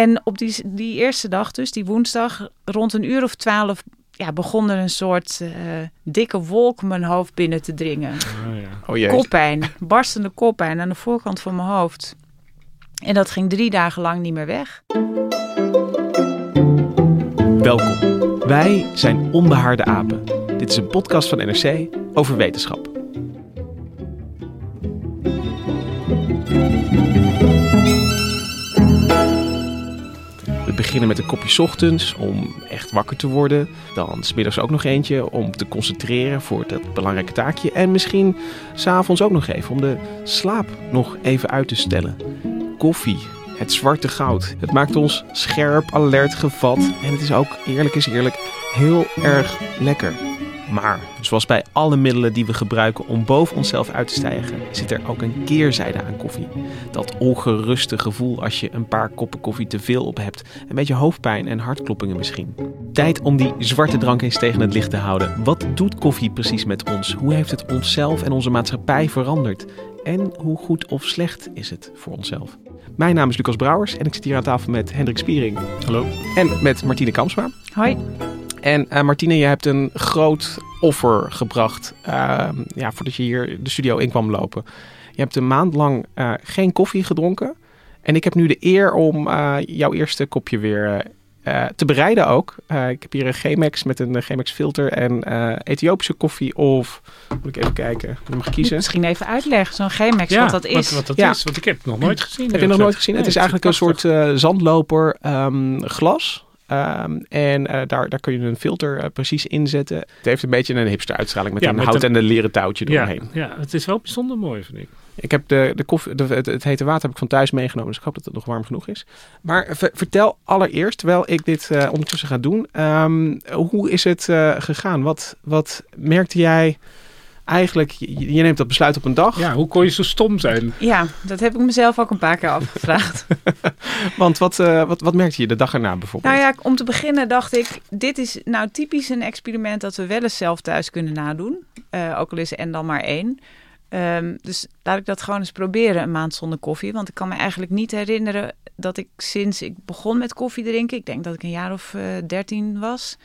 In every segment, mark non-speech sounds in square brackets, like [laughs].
En op die, die eerste dag, dus die woensdag, rond een uur of twaalf, ja, begon er een soort eh, dikke wolk mijn hoofd binnen te dringen. Oh, ja. Oh jee. Koppijn, barstende koppijn aan de voorkant van mijn hoofd. En dat ging drie dagen lang niet meer weg. Welkom. Wij zijn Onbehaarde Apen. Dit is een podcast van NRC over wetenschap. Beginnen met een kopje ochtends om echt wakker te worden. Dan smiddags ook nog eentje om te concentreren voor dat belangrijke taakje. En misschien s'avonds ook nog even om de slaap nog even uit te stellen. Koffie, het zwarte goud. Het maakt ons scherp, alert, gevat. En het is ook, eerlijk is eerlijk, heel erg lekker. Maar, zoals bij alle middelen die we gebruiken om boven onszelf uit te stijgen, zit er ook een keerzijde aan koffie. Dat ongeruste gevoel als je een paar koppen koffie te veel op hebt. Een beetje hoofdpijn en hartkloppingen misschien. Tijd om die zwarte drank eens tegen het licht te houden. Wat doet koffie precies met ons? Hoe heeft het onszelf en onze maatschappij veranderd? En hoe goed of slecht is het voor onszelf? Mijn naam is Lucas Brouwers en ik zit hier aan tafel met Hendrik Spiering Hallo. en met Martine Kamsma. Hoi. En eh, Martine, je hebt een groot offer gebracht uh, ja, voordat je hier de studio in kwam lopen. Je hebt een maand lang uh, geen koffie gedronken. En ik heb nu de eer om uh, jouw eerste kopje weer te bereiden ook. ik heb hier een Chemex met een Chemex filter en Ethiopische koffie of... Moet ik even kijken, je mag kiezen. Misschien even uitleggen, zo'n Chemex, Ja, wat dat is. Wat, wat dat Ja. is, want ik heb het nog nooit gezien. Heb je nog nooit gezien? Nee, het is eigenlijk een soort eh, zandloper ehm, glas. Ehm, en eh, daar, daar kun je een filter eh, precies in zetten. Het heeft een beetje een hipster uitstraling met Ja, een met hout een- en een leren touwtje Ja, doorheen. ja, het is wel bijzonder mooi, vind ik. Ik heb de, de koffie, de, het, het hete water heb ik van thuis meegenomen, dus ik hoop dat het nog warm genoeg is. Maar ver- vertel allereerst, terwijl ik dit eh, ondertussen ga doen, ehm, hoe is het gegaan? Wat, wat merkte jij eigenlijk? Je, je neemt dat besluit op een dag, Ja, hoe kon je zo stom zijn? Ja, dat heb ik mezelf ook een paar keer afgevraagd. [laughs] want wat, eh, wat, wat merkte je de dag erna bijvoorbeeld? nou ja, om te beginnen dacht ik, dit is nou typisch een experiment dat we wel eens zelf thuis kunnen nadoen. Eh, ook al is er en dan maar één. Ehm, dus laat ik dat gewoon eens proberen, een maand zonder koffie. Want ik kan me eigenlijk niet herinneren dat ik sinds ik begon met koffie drinken, ik denk dat ik een jaar of eh, dertien was,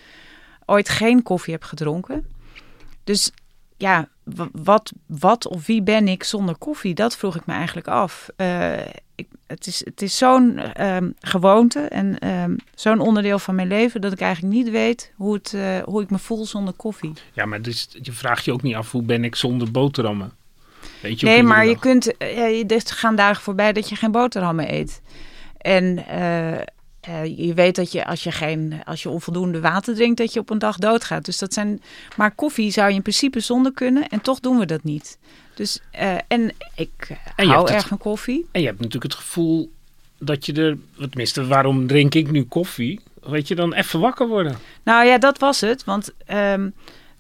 ooit geen koffie heb gedronken. Dus ja, wat, wat of wie ben ik zonder koffie? Dat vroeg ik me eigenlijk af. Eh, ik, het is, het is zo'n ehm, gewoonte en ehm, zo'n onderdeel van mijn leven dat ik eigenlijk niet weet hoe, het, eh, hoe ik me voel zonder koffie. Ja, maar dus, je vraagt je ook niet af, hoe ben ik zonder boterhammen? Weet je, Nee, maar je kunt, eh, ja, je- er gaan dagen voorbij dat je geen boterhammen eet. En eh, je weet dat je als je geen, als je onvoldoende water drinkt, dat je op een dag doodgaat. Dus dat zijn, maar koffie zou je in principe zonder kunnen en toch doen we dat niet. Dus eh, en ik En hou het- erg van koffie. En je hebt natuurlijk het gevoel dat je er, tenminste, waarom drink ik nu koffie? Weet je, dan even wakker worden. Nou ja, dat was het. Want ehm,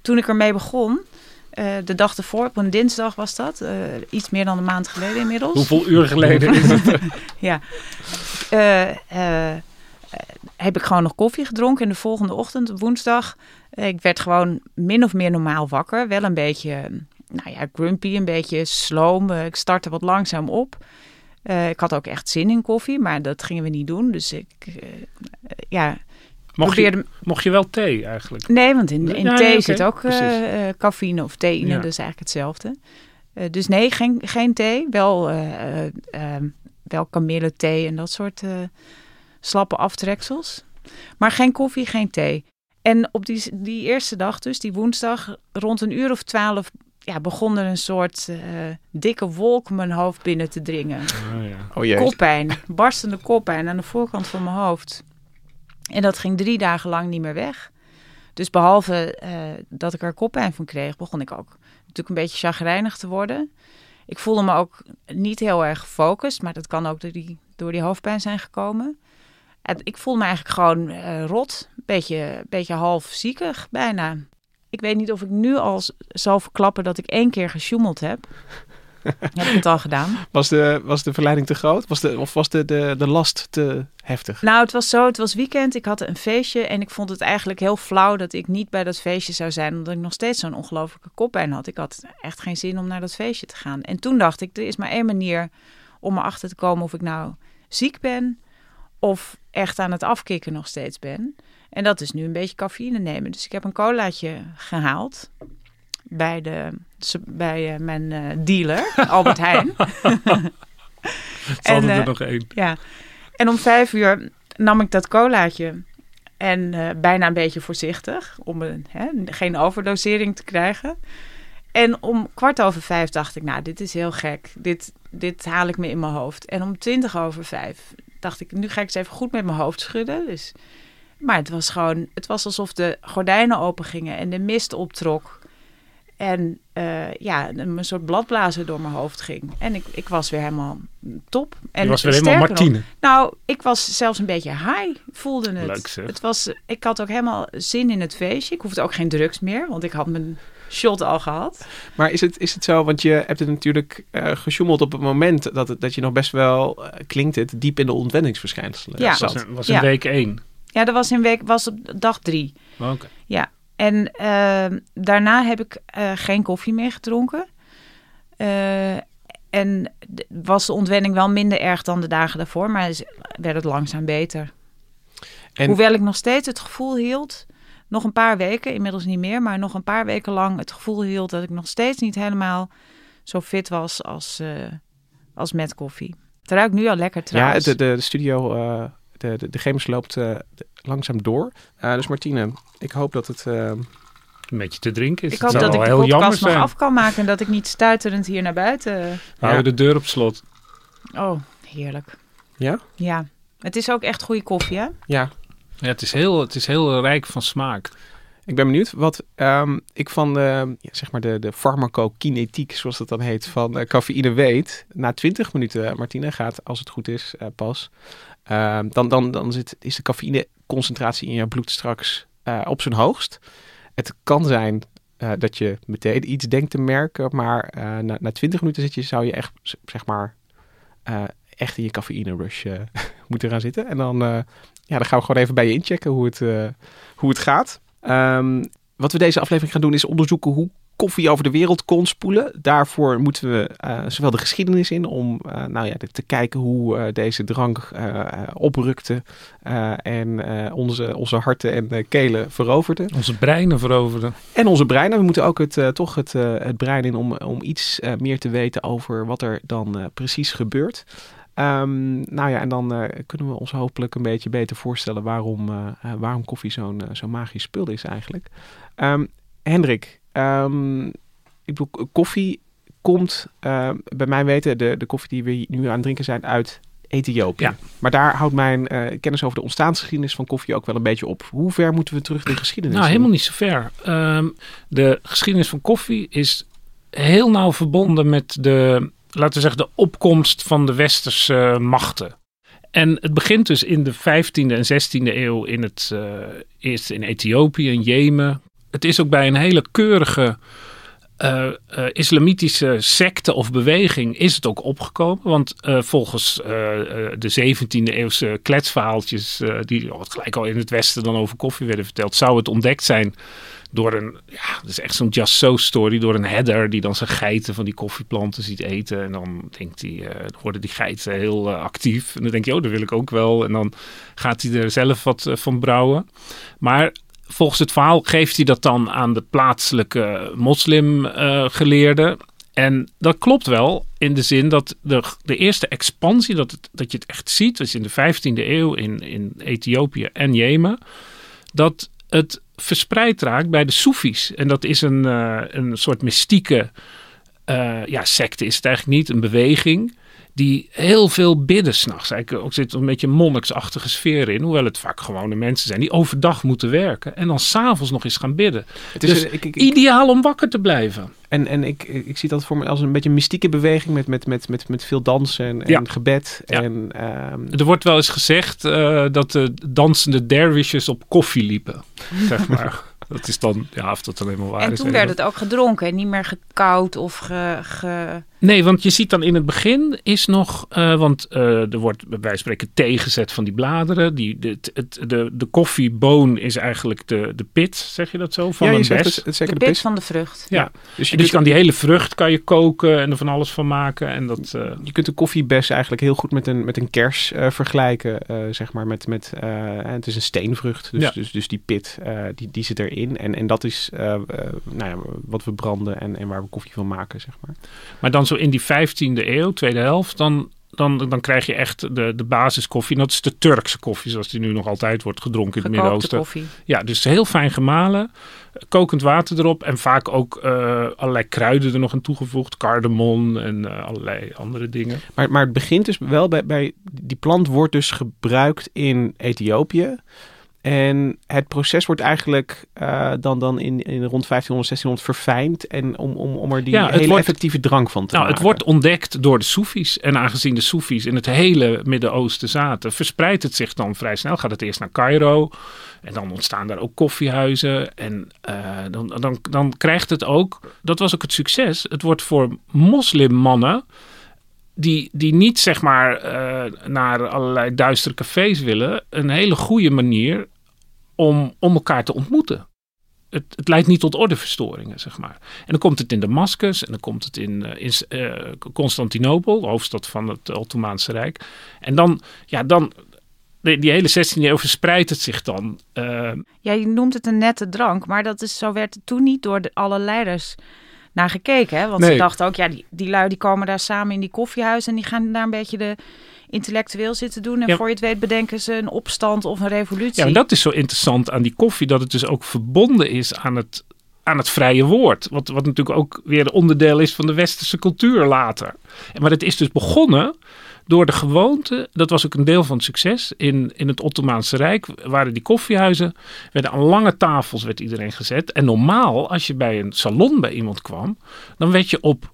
toen ik ermee begon, eh, de dag ervoor, op een dinsdag was dat, iets meer dan een maand geleden inmiddels. Hoeveel uur geleden is het? [laughs] Ja. Heb ik gewoon nog koffie gedronken. En de volgende ochtend, woensdag, ik werd gewoon min of meer normaal wakker. Wel een beetje, nou ja, grumpy, een beetje sloom. Ik startte wat langzaam op. Eh, ik had ook echt zin in koffie, maar dat gingen we niet doen. Dus ik, eh, ja, Mocht je, mocht je wel thee eigenlijk? Nee, want in, in Ja, thee ja, zit ook eh, cafeïne of theïne, Ja. dus eigenlijk hetzelfde. Dus nee, geen, geen thee. Wel wel kamillethee en dat soort slappe aftreksels. Maar geen koffie, geen thee. En op die, die eerste dag, dus die woensdag, rond een uur of twaalf, ja, begon er een soort eh, dikke wolk mijn hoofd binnen te dringen. Oh, ja. Oh jee. Koppijn, barstende koppijn aan de voorkant van mijn hoofd. En dat ging drie dagen lang niet meer weg. Dus behalve eh, dat ik er koppijn van kreeg, begon ik ook natuurlijk een beetje chagrijnig te worden. Ik voelde me ook niet heel erg gefocust, maar dat kan ook door die, door die hoofdpijn zijn gekomen. En ik voelde me eigenlijk gewoon eh, rot, een beetje, beetje half ziekig bijna. Ik weet niet of ik nu al zal verklappen dat ik één keer gesjoemeld heb. [laughs] heb ik het al gedaan? Was de, was de verleiding te groot? Was de, of was de, de, de last te heftig? Nou, het was zo, het was weekend. Ik had een feestje en ik vond het eigenlijk heel flauw dat ik niet bij dat feestje zou zijn, omdat ik nog steeds zo'n ongelofelijke koppijn had. Ik had echt geen zin om naar dat feestje te gaan. En toen dacht ik, er is maar één manier om erachter te komen of ik nou ziek ben of echt aan het afkicken nog steeds ben. En dat is nu een beetje cafeïne nemen. Dus ik heb een colaatje gehaald bij, de, bij eh, mijn eh, dealer, [laughs] Albert Heijn. [laughs] Het hadden eh, er nog één. ja. En om vijf uur nam ik dat colaatje. En bijna een beetje voorzichtig, om een, hè, geen overdosering te krijgen. En om kwart over vijf dacht ik, nou, dit is heel gek. Dit, dit haal ik me in mijn hoofd. En om twintig over vijf dacht ik, nu ga ik eens even goed met mijn hoofd schudden. Dus, maar het was gewoon, het was alsof de gordijnen open gingen en de mist optrok. En eh, ja, een soort bladblazer door mijn hoofd ging. En ik, ik was weer helemaal top. En Je was weer helemaal nog, Martine. nou, ik was zelfs een beetje high, voelde het. Leuk zeg. het was, ik had ook helemaal zin in het feestje. Ik hoefde ook geen drugs meer, want ik had mijn shot al gehad. Maar is het, is het zo, want je hebt het natuurlijk eh gesjoemeld op het moment dat, het, dat je nog best wel, eh, klinkt het, diep in de ontwenningsverschijnselen Ja. Dat was, in Ja. week één. Ja, dat was in week, was op dag drie. Oké. En eh, daarna heb ik eh, geen koffie meer gedronken. Eh, en was de ontwenning wel minder erg dan de dagen daarvoor, maar is- werd het langzaam beter. En- Hoewel ik nog steeds het gevoel hield, nog een paar weken, inmiddels niet meer, maar nog een paar weken lang het gevoel hield dat ik nog steeds niet helemaal zo fit was als, eh, als met koffie. Het ruikt nu al lekker Ja, trouwens. de, de, de studio, eh, de, de, de games loopt eh, langzaam door. Eh, dus Martine, ik hoop dat het... eh, Een beetje te drinken is. ik hoop zou dat ik wel de heel jammer podcast nog af kan maken en dat ik niet stuiterend hier naar buiten... We houden de deur op slot. Oh, heerlijk. Ja? Ja. Het is ook echt goede koffie, hè? ja, Ja, het, is heel, het is heel rijk van smaak. ik ben benieuwd wat ehm, ik van de, zeg maar de, de farmacokinetiek, zoals dat dan heet, van eh, cafeïne weet. Na 20 minuten, Martine, gaat, als het goed is, eh, pas... ehm, dan dan, dan zit, is de cafeïneconcentratie in jouw bloed straks eh, op zijn hoogst. Het kan zijn eh, dat je meteen iets denkt te merken, maar eh, na, na 20 minuten zit je, zou je echt, zeg maar, eh, echt in je cafeïne rush eh, [laughs] moeten gaan zitten. En dan, eh, ja, dan gaan we gewoon even bij je inchecken hoe het, eh, hoe het gaat. Ehm, wat we deze aflevering gaan doen is onderzoeken hoe koffie over de wereld kon spoelen. Daarvoor moeten we eh, zowel de geschiedenis in om eh, nou ja, te kijken hoe deze drank oprukte en onze, onze harten en kelen veroverde. Onze breinen veroverden. En onze breinen. We moeten ook het, toch het, het brein in om, om iets meer te weten over wat er dan precies gebeurt. Ehm, nou ja, en dan eh, kunnen we ons hopelijk een beetje beter voorstellen waarom, eh, eh, waarom koffie zo'n eh, zo'n magisch spul is eigenlijk. Ehm, Hendrik, ehm, ik bedoel, koffie komt bij mij weten, de, de koffie die we nu aan het drinken zijn uit Ethiopië. Ja. Maar daar houdt mijn kennis over de ontstaansgeschiedenis van koffie ook wel een beetje op. Hoe ver moeten we terug de geschiedenis Nou, in? helemaal niet zo ver. De geschiedenis van koffie is heel nauw verbonden met de, laten we zeggen, de opkomst van de westerse eh, machten. En het begint dus in de 15e en 16e eeuw in het, eh, eerst in Ethiopië en Jemen. Het is ook bij een hele keurige eh, islamitische secte of beweging is het ook opgekomen. Want volgens de 17e eeuwse kletsverhaaltjes, die oh, gelijk al in het Westen dan over koffie werden verteld, zou het ontdekt zijn door een, ja, dat is echt zo'n just so story, door een header die dan zijn geiten van die koffieplanten ziet eten. En dan denkt hij, dan worden die geiten heel eh, actief. En dan denk je, oh, dat wil ik ook wel. En dan gaat hij er zelf wat eh, van brouwen. Maar volgens het verhaal geeft hij dat dan aan de plaatselijke moslimgeleerden. En dat klopt wel in de zin dat de, de eerste expansie, dat, het, dat je het echt ziet, is in de 15e eeuw in, in Ethiopië en Jemen, dat het verspreid raakt bij de Soefies. En dat is een, uh, een soort mystieke uh, ja, secte, is het eigenlijk niet, een beweging die heel veel bidden s'nachts. Ook zit een beetje een monniksachtige sfeer in. Hoewel het vaak gewone mensen zijn die overdag moeten werken. En dan s'avonds nog eens gaan bidden. Het is dus ik, ik, ideaal om wakker te blijven. En, en ik, ik zie dat voor me als een beetje een mystieke beweging met, met, met, met, met veel dansen en, ja. gebed. Ja. En, um... Er wordt wel eens gezegd uh, dat de dansende dervishes op koffie liepen, zeg maar. [laughs] Dat is dan, ja, of dat alleen maar waar en is. toen werd het ook gedronken en niet meer gekoud of ge, ge... Nee, want je ziet dan in het begin is nog, uh, want uh, er wordt bij wijze van spreken thee gezet van die bladeren. Die, de, het, de, de koffieboon is eigenlijk de, de pit, zeg je dat zo? Van ja, je een zegt bes. het, het zeker de de, pit van de vrucht. Ja, Ja. Dus je, dus kan die hele vrucht kan je koken en er van alles van maken. En dat, uh, je kunt de koffiebes eigenlijk heel goed met een, met een kers uh, vergelijken, uh, zeg maar. Met, met, het is een steenvrucht, dus, Ja. dus, dus die pit, die, die zit erin. En, en dat is nou ja, wat we branden en, en waar we koffie van maken, zeg maar. maar dan zo in die 15e eeuw, tweede helft, dan, dan, dan krijg je echt de, de basiskoffie. En dat is de Turkse koffie, zoals die nu nog altijd wordt gedronken in het Midden-Oosten. koffie. Ja, dus heel fijn gemalen. Kokend water erop. En vaak ook eh, allerlei kruiden er nog aan toegevoegd. Cardamom en eh, allerlei andere dingen. Maar, maar het begint dus wel bij, bij... Die plant wordt dus gebruikt in Ethiopië. En het proces wordt eigenlijk uh, dan, dan in, in rond 1500, 1600 verfijnd. En om, om, om er die Ja, hele wordt- effectieve drank van te Nou, maken. het wordt ontdekt door de Soefies. En aangezien de Soefies in het hele Midden-Oosten zaten, verspreidt het zich dan vrij snel. Gaat het eerst naar Cairo. En dan ontstaan daar ook koffiehuizen. En eh, dan, dan, dan krijgt het ook, dat was ook het succes. Het wordt voor moslimmannen. Die, die niet zeg maar eh, naar allerlei duistere cafés willen, een hele goede manier om, om elkaar te ontmoeten. Het, het leidt niet tot ordeverstoringen, zeg maar. En dan komt het in Damascus en dan komt het in, eh, in eh, Constantinopel, de hoofdstad van het Ottomaanse Rijk. En dan, ja, dan, die, die hele 16e eeuw verspreidt het zich dan. eh, Ja, je noemt het een nette drank, maar dat is, zo werd het toen niet door de, alle leiders naar gekeken. Hè? Want Nee. ze dachten ook, ja, die, die lui die komen daar samen in die koffiehuizen en die gaan daar een beetje de intellectueel zitten doen. En Ja. voor je het weet bedenken ze een opstand of een revolutie. Ja, en dat is zo interessant aan die koffie, dat het dus ook verbonden is aan het, aan het vrije woord. Wat, wat natuurlijk ook weer een onderdeel is van de westerse cultuur later. En Maar het is dus begonnen door de gewoonte, dat was ook een deel van het succes, in, in het Ottomaanse Rijk waren die koffiehuizen, werden aan lange tafels werd iedereen gezet. En normaal, als je bij een salon bij iemand kwam, dan werd je op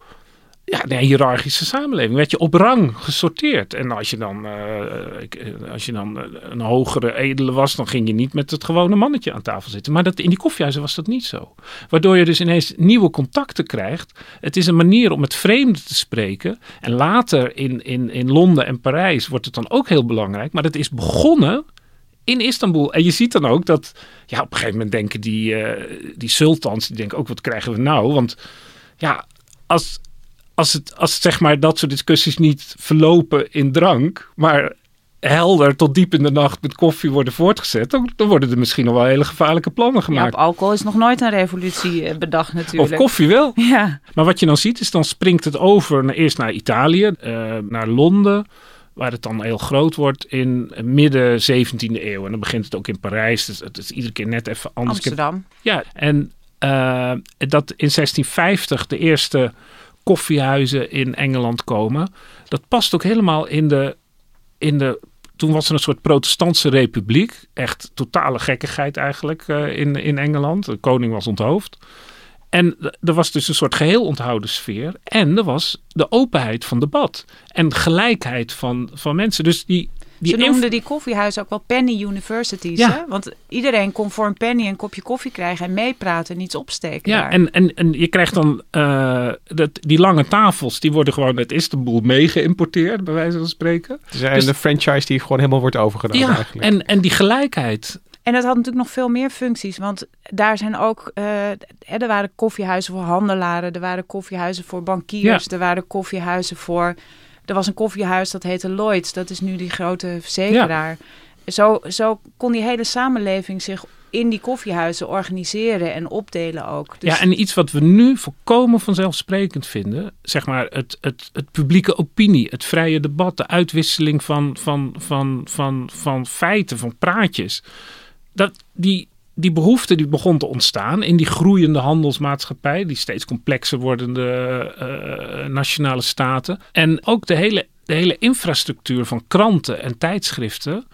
ja, een hiërarchische samenleving. Werd je op rang gesorteerd. En als je dan, eh, eh, als je dan eh, een hogere edele was, dan ging je niet met het gewone mannetje aan tafel zitten. Maar dat, in die koffiehuizen was dat niet zo. Waardoor je dus ineens nieuwe contacten krijgt. Het is een manier om met vreemden te spreken. En later in, in, in Londen en Parijs wordt het dan ook heel belangrijk. Maar het is begonnen in Istanbul. En je ziet dan ook dat, ja, op een gegeven moment denken die, die sultans, die denken ook, wat krijgen we nou? Want ja, als, als, het, als zeg maar dat soort discussies niet verlopen in drank, maar helder tot diep in de nacht met koffie worden voortgezet, dan, dan worden er misschien nog wel hele gevaarlijke plannen Ja, gemaakt. op alcohol is nog nooit een revolutie eh, bedacht natuurlijk. of koffie wel. [laughs] Ja, Maar wat je dan ziet is dan springt het over naar, eerst naar Italië, eh, naar Londen, waar het dan heel groot wordt in midden 17e eeuw. En dan begint het ook in Parijs. Dus het is iedere keer net even anders. Amsterdam. Ja, en eh, dat in 1650 de eerste koffiehuizen in Engeland komen. Dat past ook helemaal in de, in de. Toen was er een soort protestantse republiek. Echt totale gekkigheid eigenlijk eh, in, in Engeland. De koning was onthoofd. En er was dus een soort geheel onthouden sfeer. En er was de openheid van debat. En gelijkheid van, van mensen. Dus die. Die Ze noemden die koffiehuizen ook wel penny universities. Ja. Hè? Want iedereen kon voor een penny een kopje koffie krijgen en meepraten en iets opsteken. Ja, daar. en, en, en je krijgt dan eh, dat, die lange tafels, die worden gewoon uit Istanbul meegeïmporteerd, bij wijze van spreken. Het is een Dus- de franchise die gewoon helemaal wordt overgenomen ja, eigenlijk. en, en die gelijkheid. En het had natuurlijk nog veel meer functies. Want daar zijn ook. eh, hè, er waren koffiehuizen voor handelaren. Er waren koffiehuizen voor bankiers. Er waren koffiehuizen voor. Er was een koffiehuis dat heette Lloyds. Dat is nu die grote verzekeraar. Zo, zo kon die hele samenleving zich in die koffiehuizen organiseren en opdelen ook. Dus Ja, en iets wat we nu volkomen vanzelfsprekend vinden, zeg maar het, het, het publieke opinie, het vrije debat, de uitwisseling van, van, van, van, van feiten, van praatjes. Dat, die, die behoefte die begon te ontstaan in die groeiende handelsmaatschappij, die steeds complexer wordende eh, nationale staten. En ook de hele, de hele infrastructuur van kranten en tijdschriften,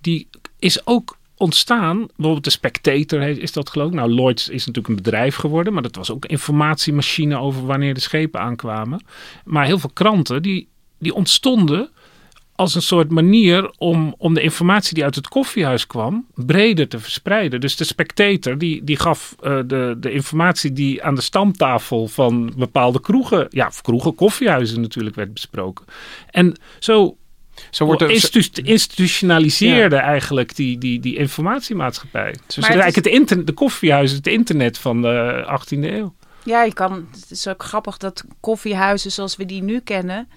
die is ook ontstaan. Bijvoorbeeld de Spectator is dat geloof ik. Nou, Lloyds is natuurlijk een bedrijf geworden, maar dat was ook een informatiemachine over wanneer de schepen aankwamen. Maar heel veel kranten die, die ontstonden als een soort manier om, om de informatie die uit het koffiehuis kwam breder te verspreiden. Dus de Spectator die, die gaf eh, de, de informatie die aan de stamtafel van bepaalde kroegen, ja, of kroegen, koffiehuizen natuurlijk werd besproken. En zo Zo wordt er, institu- institutionaliseerde eigenlijk die, die, die informatiemaatschappij. Dus Maar het is het eigenlijk het internet, de koffiehuizen, het internet van de 18e eeuw. Ja, je kan, het is ook grappig dat koffiehuizen zoals we die nu kennen...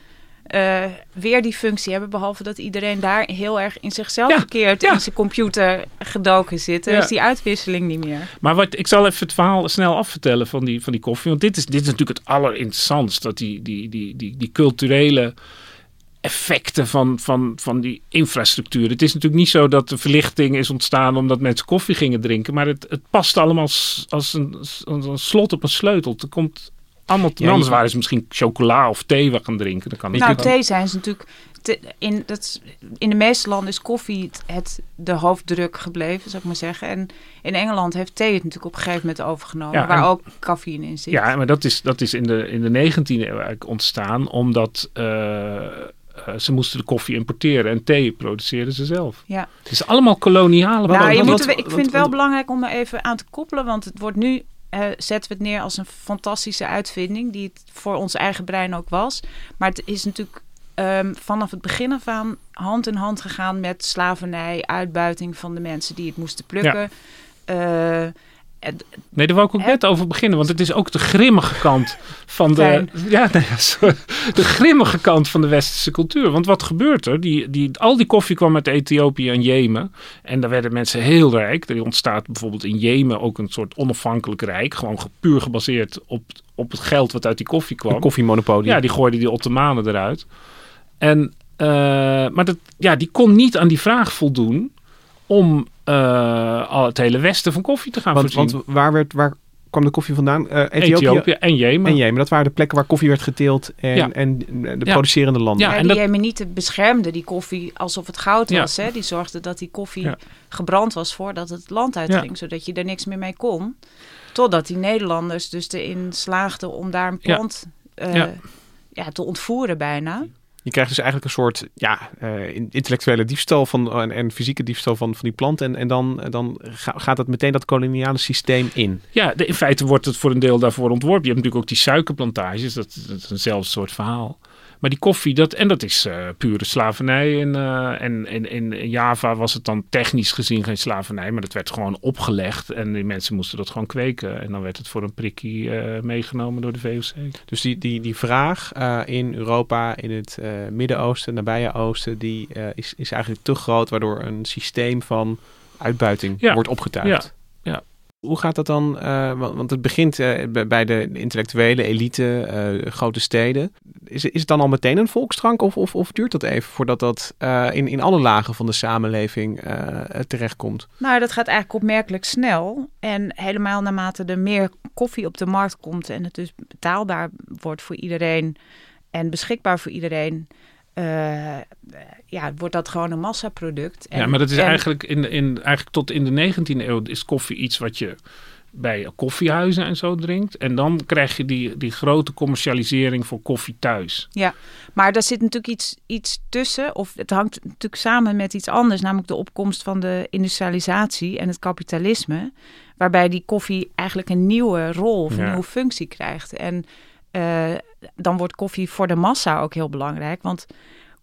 eh, weer die functie hebben, behalve dat iedereen daar heel erg in zichzelf Ja, verkeerd ja. in zijn computer gedoken zit. Er Ja. is die uitwisseling niet meer. Maar wat, ik zal even het verhaal snel afvertellen van die, van die koffie. Want dit is, dit is natuurlijk het allerinteressantst. Dat die, die, die, die, die culturele effecten van, van, van die infrastructuur. Het is natuurlijk niet zo dat de verlichting is ontstaan omdat mensen koffie gingen drinken. Maar het, het past allemaal als een, als een slot op een sleutel. Er komt allemaal te Ja, anders waren ze misschien chocola of thee we gaan drinken. Dat kan Nou, natuurlijk. thee zijn ze natuurlijk... te- in, dat, in de meeste landen is koffie het, het- de hoofddruk gebleven, zou ik maar zeggen. En in Engeland heeft thee het natuurlijk op een gegeven moment overgenomen, Ja, waar en- ook cafeïne in zit. Ja, maar dat is, dat is in, de, in de 19e eeuw eigenlijk ontstaan omdat eh, eh, ze moesten de koffie importeren en thee produceerden ze zelf. Ja. Het is allemaal koloniale Nou, je moet, ik vind het wel belangrijk om er even aan te koppelen, want het wordt nu eh, zetten we het neer als een fantastische uitvinding, die het voor ons eigen brein ook was. Maar het is natuurlijk ehm, vanaf het begin af aan hand in hand gegaan met slavernij, uitbuiting van de mensen die het moesten plukken. Eh, en- Nee, daar wou ik ook net over beginnen, want het is ook de grimmige kant van de, ja, nee, [laughs] sorry. de grimmige kant van de westerse cultuur. Want wat gebeurt er? Die, die, al die koffie kwam uit Ethiopië en Jemen. En daar werden mensen heel rijk. Er ontstaat bijvoorbeeld in Jemen ook een soort onafhankelijk rijk. Gewoon ge- puur gebaseerd op, op het geld wat uit die koffie kwam. een koffiemonopolie. Ja, die gooiden die Ottomanen eruit. En, eh, maar dat, ja, die kon niet aan die vraag voldoen om al het hele westen van koffie te gaan want, voorzien. want waar, werd, waar kwam de koffie vandaan? Eh, Ethiopië, Ethiopië en Jemen. en Jemen. Dat waren de plekken waar koffie werd geteeld en, Ja. en de Ja. producerende landen. Ja, en die dat- Jemenieten beschermden die koffie alsof het goud Ja. was. Hè? Die zorgden dat die koffie Ja. gebrand was voordat het land uitging. Zodat je er niks meer mee kon. Totdat die Nederlanders dus erin slaagden om daar een Ja. plant eh, Ja. ja, te ontvoeren bijna. Je krijgt dus eigenlijk een soort ja, eh, in- intellectuele diefstal van, en, en fysieke diefstal van, van die plant. En, en dan, dan ga- gaat het meteen dat koloniale systeem in. Ja, in feite wordt het voor een deel daarvoor ontworpen. Je hebt natuurlijk ook die suikerplantages, dat, dat is eenzelfde soort verhaal. Maar die koffie, dat, en dat is eh, pure slavernij. En, eh, en, en in Java was het dan technisch gezien geen slavernij, maar dat werd gewoon opgelegd. En die mensen moesten dat gewoon kweken. En dan werd het voor een prikkie eh, meegenomen door de VOC. Dus die, die, die vraag in Europa, in het Midden-Oosten, nabije Oosten, die is, is eigenlijk te groot, waardoor een systeem van uitbuiting Ja. wordt opgetuigd. Ja. Ja. Hoe gaat dat dan? eh, want, het begint eh, bij- de intellectuele elite, eh, grote steden. Is, is het dan al meteen een volksdrank of, of, of duurt dat even voordat dat in, in alle lagen van de samenleving terechtkomt? Nou, dat gaat eigenlijk opmerkelijk snel. En helemaal naarmate er meer koffie op de markt komt en het dus betaalbaar wordt voor iedereen en beschikbaar voor iedereen, eh, ja, wordt dat gewoon een massaproduct. En, ja, maar dat is en- eigenlijk, in, in, eigenlijk tot in de 19e eeuw is koffie iets wat je bij koffiehuizen en zo drinkt. En dan krijg je die, die grote commercialisering voor koffie thuis. Maar daar zit natuurlijk iets, iets tussen, of het hangt natuurlijk samen met iets anders, namelijk de opkomst van de industrialisatie en het kapitalisme, waarbij die koffie eigenlijk een nieuwe rol of een Ja. nieuwe functie krijgt. En eh, dan wordt koffie voor de massa ook heel belangrijk, want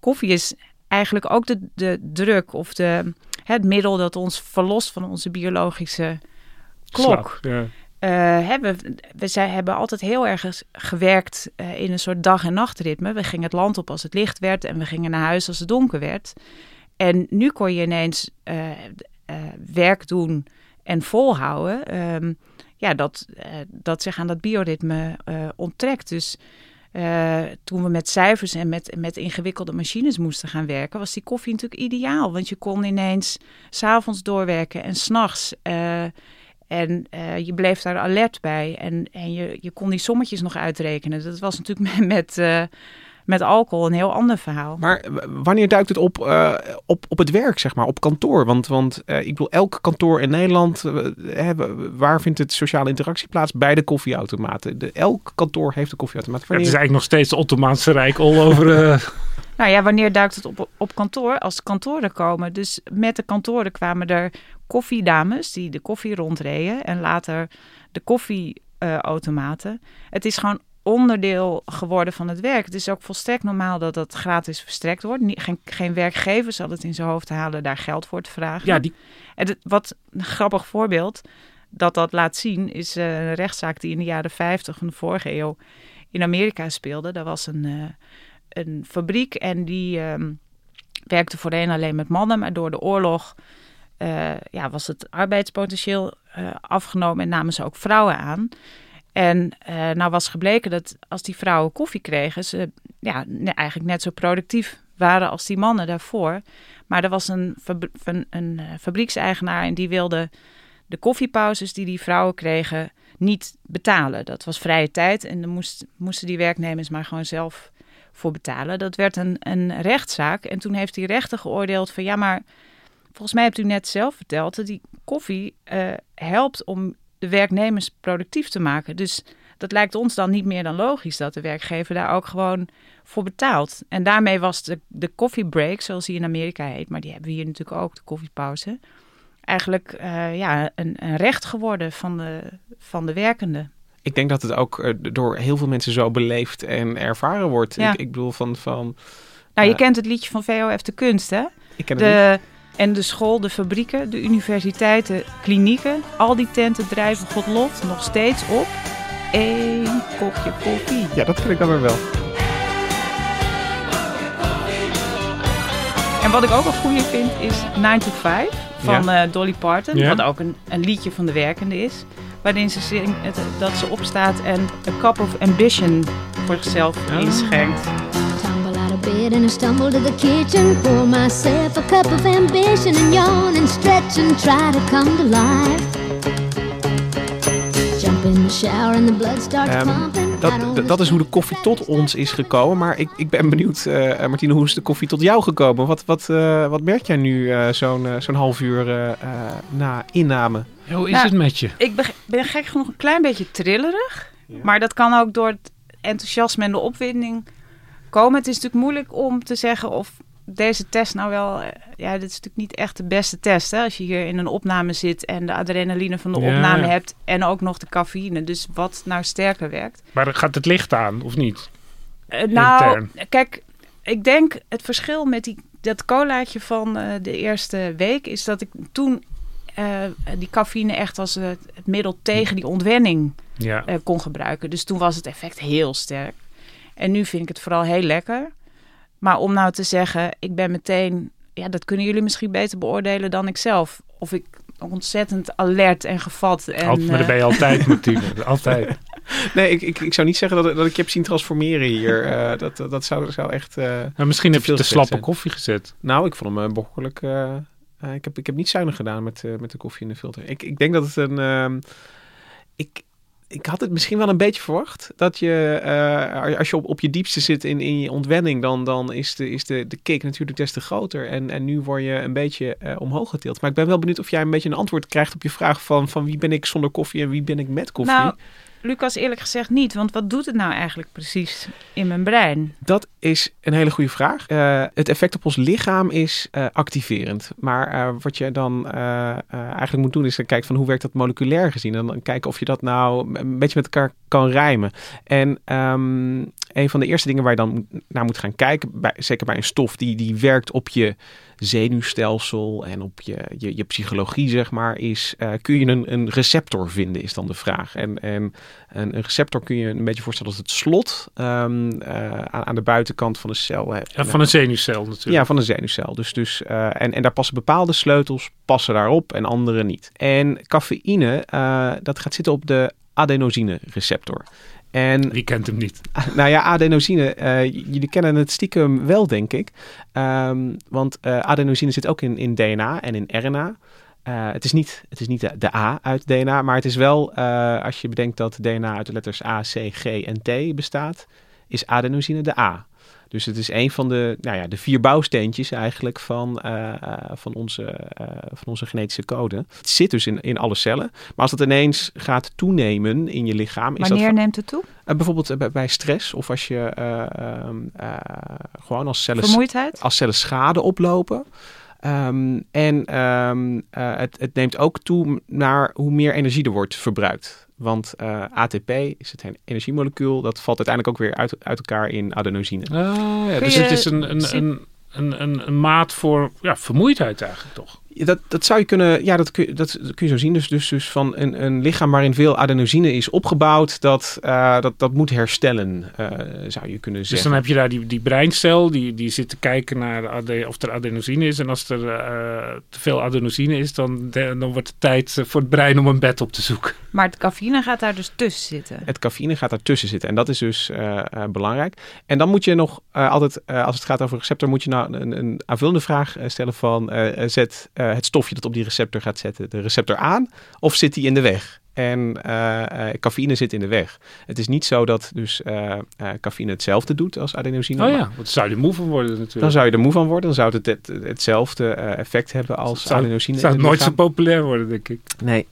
koffie is eigenlijk ook de, de druk of de, het middel dat ons verlost van onze biologische klok. Slaap, ja. Eh, hebben, we zij hebben altijd heel erg gewerkt eh, in een soort dag- en nachtritme. We gingen het land op als het licht werd en we gingen naar huis als het donker werd. En nu kon je ineens werk doen en volhouden, ehm, ja, dat, uh, dat zich aan dat bioritme uh, onttrekt. Dus uh, toen we met cijfers en met, met ingewikkelde machines moesten gaan werken, was die koffie natuurlijk ideaal. Want je kon ineens s'avonds doorwerken en s'nachts. En uh, je bleef daar alert bij. En, en je, je kon die sommetjes nog uitrekenen. Dat was natuurlijk [laughs] met, met, met alcohol een heel ander verhaal. Maar wanneer duikt het op, uh, op, op het werk, zeg maar, op kantoor? Want, want ik bedoel, elk kantoor in Nederland, waar vindt het sociale interactie plaats? Bij de koffieautomaten. De, elk kantoor heeft een koffieautomaat. Wanneer... Het is eigenlijk nog steeds het Ottomaanse Rijk all over... [laughs] Nou ja, wanneer duikt het op, op kantoor? Als kantoren komen. Dus met de kantoren kwamen er koffiedames die de koffie rondreden. En later de koffieautomaten. het is gewoon onderdeel geworden van het werk. Het is ook volstrekt normaal dat dat gratis verstrekt wordt. Geen, geen werkgever zal het in zijn hoofd halen daar geld voor te vragen. Ja, die... En het, wat een grappig voorbeeld dat dat laat zien... is uh, een rechtszaak die in de jaren 50 van de vorige eeuw in Amerika speelde. Daar was een... Uh, een fabriek en die um, werkte voorheen alleen met mannen, maar door de oorlog uh, ja, was het arbeidspotentieel uh, afgenomen en namen ze ook vrouwen aan. En uh, nou was gebleken dat als die vrouwen koffie kregen, ze ja, eigenlijk net zo productief waren als die mannen daarvoor. Maar er was een, een, een fabriekseigenaar en die wilde de koffiepauzes die die vrouwen kregen niet betalen. Dat was vrije tijd en dan moest, moesten die werknemers maar gewoon zelf voor betalen. Dat werd een, een rechtszaak. En toen heeft die rechter geoordeeld van ja, maar volgens mij hebt u net zelf verteld dat die koffie uh, helpt om de werknemers productief te maken. Dus dat lijkt ons dan niet meer dan logisch dat de werkgever daar ook gewoon voor betaalt. En daarmee was de, de koffiebreak, zoals die in Amerika heet, maar die hebben we hier natuurlijk ook, de koffiepauze, eigenlijk uh, ja, een, een recht geworden van de, van de werkenden ik denk dat het ook uh, door heel veel mensen zo beleefd en ervaren wordt. Ja. Ik, ik, bedoel van... van nou, je uh, kent het liedje van VOF de Kunst, hè? Ik ken de, het niet. En de school, de fabrieken, de universiteiten, klinieken. Al die tenten drijven God lof nog steeds op één kopje koffie. Ja, dat vind ik dan weer wel. En wat ik ook een goede vind is 9 to 5 van ja. uh, Dolly Parton. Ja. Wat ook een, een liedje van de werkende is waarin ze zingt dat ze opstaat en a cup of ambition voor zichzelf oh. inschenkt. Bed and I stumble to the kitchen, pour myself a cup of ambition and yawn and stretch and try to come to life. Jump in the shower and the blood starts um, pumping. Dat, dat is hoe de koffie tot ons is gekomen. Maar ik, ik ben benieuwd, uh, Martine, hoe is de koffie tot jou gekomen? Wat, wat, uh, wat merk jij nu uh, zo'n zo'n half uur na inname? Hoe is nou, het met je? Ik ben, ben gek genoeg een klein beetje trillerig. Ja. Maar dat kan ook door het enthousiasme en de opwinding komen. Het is natuurlijk moeilijk om te zeggen of deze test nou wel... Ja, dit is natuurlijk niet echt de beste test. Hè? Als je hier in een opname zit en de adrenaline van de ja, opname hebt... en ook nog de cafeïne. Dus wat nou sterker werkt. Maar gaat het licht aan, of niet? Uh, nou, Intern. kijk, ik denk het verschil met die, dat colaatje van uh, de eerste week... is dat ik toen uh, die cafeïne echt als het, het middel tegen die ontwenning ja. kon gebruiken. Dus toen was het effect heel sterk. En nu vind ik het vooral heel lekker. Maar om nou te zeggen, ik ben meteen... Ja, dat kunnen jullie misschien beter beoordelen dan ik zelf. Of ik ontzettend alert en gevat. En, Altijd, maar dat ben je altijd [laughs] natuurlijk. altijd. Nee, ik, ik, ik zou niet zeggen dat, dat ik je heb zien transformeren hier. [laughs] Uh, dat, dat zou, zou echt... Uh, nou, misschien heb je te slappe zijn. koffie gezet. Nou, ik vond hem behoorlijk... Uh, uh, ik, heb, ik heb niet zuinig gedaan met, uh, met de koffie in de filter. Ik, ik denk dat het een. Uh, ik, ik had het misschien wel een beetje verwacht. Dat je, uh, als je op, je diepste zit in, in je ontwenning, dan, dan is, de, is de, de kick natuurlijk des te groter. En, en nu word je een beetje omhoog getild. Maar ik ben wel benieuwd of jij een beetje een antwoord krijgt op je vraag van, van wie ben ik zonder koffie en wie ben ik met koffie. Nou, Lucas, eerlijk gezegd niet. Want wat doet het nou eigenlijk precies in mijn brein? Dat is een hele goede vraag. Uh, het effect op ons lichaam is uh, activerend. Maar uh, wat je dan eigenlijk moet doen is kijken van hoe werkt dat moleculair gezien. En dan kijken of je dat nou een beetje met elkaar kan rijmen. En um, een van de eerste dingen waar je dan naar moet gaan kijken, bij, zeker bij een stof die, die werkt op je zenuwstelsel en op je, je, je psychologie, zeg maar, is eh, kun je een, een receptor vinden, is dan de vraag. En, en een, een receptor kun je een beetje voorstellen als het slot ehm, eh, aan, aan de buitenkant van de cel. hè. Ja, van een zenuwcel natuurlijk. Ja, van een zenuwcel. Dus, dus, eh, en, en daar passen bepaalde sleutels passen daarop en andere niet. En cafeïne, dat gaat zitten op de adenosine receptor. En Wie kent hem niet? nou ja, adenosine, eh, jullie kennen het stiekem wel, denk ik. Ehm, want eh, adenosine zit ook in, in DNA en in RNA. Eh, het is niet, het is niet de, de A uit DNA, maar het is wel, als je bedenkt dat DNA uit de letters A, C, G en T bestaat, is adenosine de A. Dus het is een van de, nou ja, de vier bouwsteentjes eigenlijk van, eh, eh, van, onze, eh, van onze genetische code. Het zit dus in, in alle cellen. Maar als dat ineens gaat toenemen in je lichaam, is dat Wanneer neemt het toe? uh, bijvoorbeeld bij, stress of als je uh, gewoon als cellen, Vermoeidheid? als cellen schade oplopen. Um, en um, het, het, neemt ook toe naar hoe meer energie er wordt verbruikt. Want uh, ATP is het energiemolecuul, dat valt uiteindelijk ook weer uit, uit elkaar in adenosine. Ah, ja, dus het is een, een, een, een, een, een maat voor ja, vermoeidheid eigenlijk toch? Dat, dat zou je kunnen, ja, dat kun, je, dat, dat kun je zo zien. Dus, dus, dus van een, een lichaam waarin veel adenosine is opgebouwd, dat, uh, dat, dat moet herstellen, uh, zou je kunnen zeggen. Dus dan heb je daar die, die breincel, die, die zit te kijken naar ade, of er adenosine is. En als er uh, te veel adenosine is, dan, de, dan wordt het tijd voor het brein om een bed op te zoeken. Maar het cafeïne gaat daar dus tussen zitten? Het cafeïne gaat daar tussen zitten. En dat is dus belangrijk. En dan moet je nog altijd, als het gaat over receptor, moet je nou een, een aanvullende vraag stellen van, zet het stofje dat op die receptor gaat zetten, de receptor aan? Of zit die in de weg? En uh, uh, cafeïne zit in de weg. Het is niet zo dat dus uh, cafeïne hetzelfde doet als adenosine. Oh ja, want zou je er moe van worden natuurlijk. Dan zou je er moe van worden. Dan zou het, het, hetzelfde effect hebben als zou, adenosine. Zou het nooit zo populair worden, denk ik. Nee,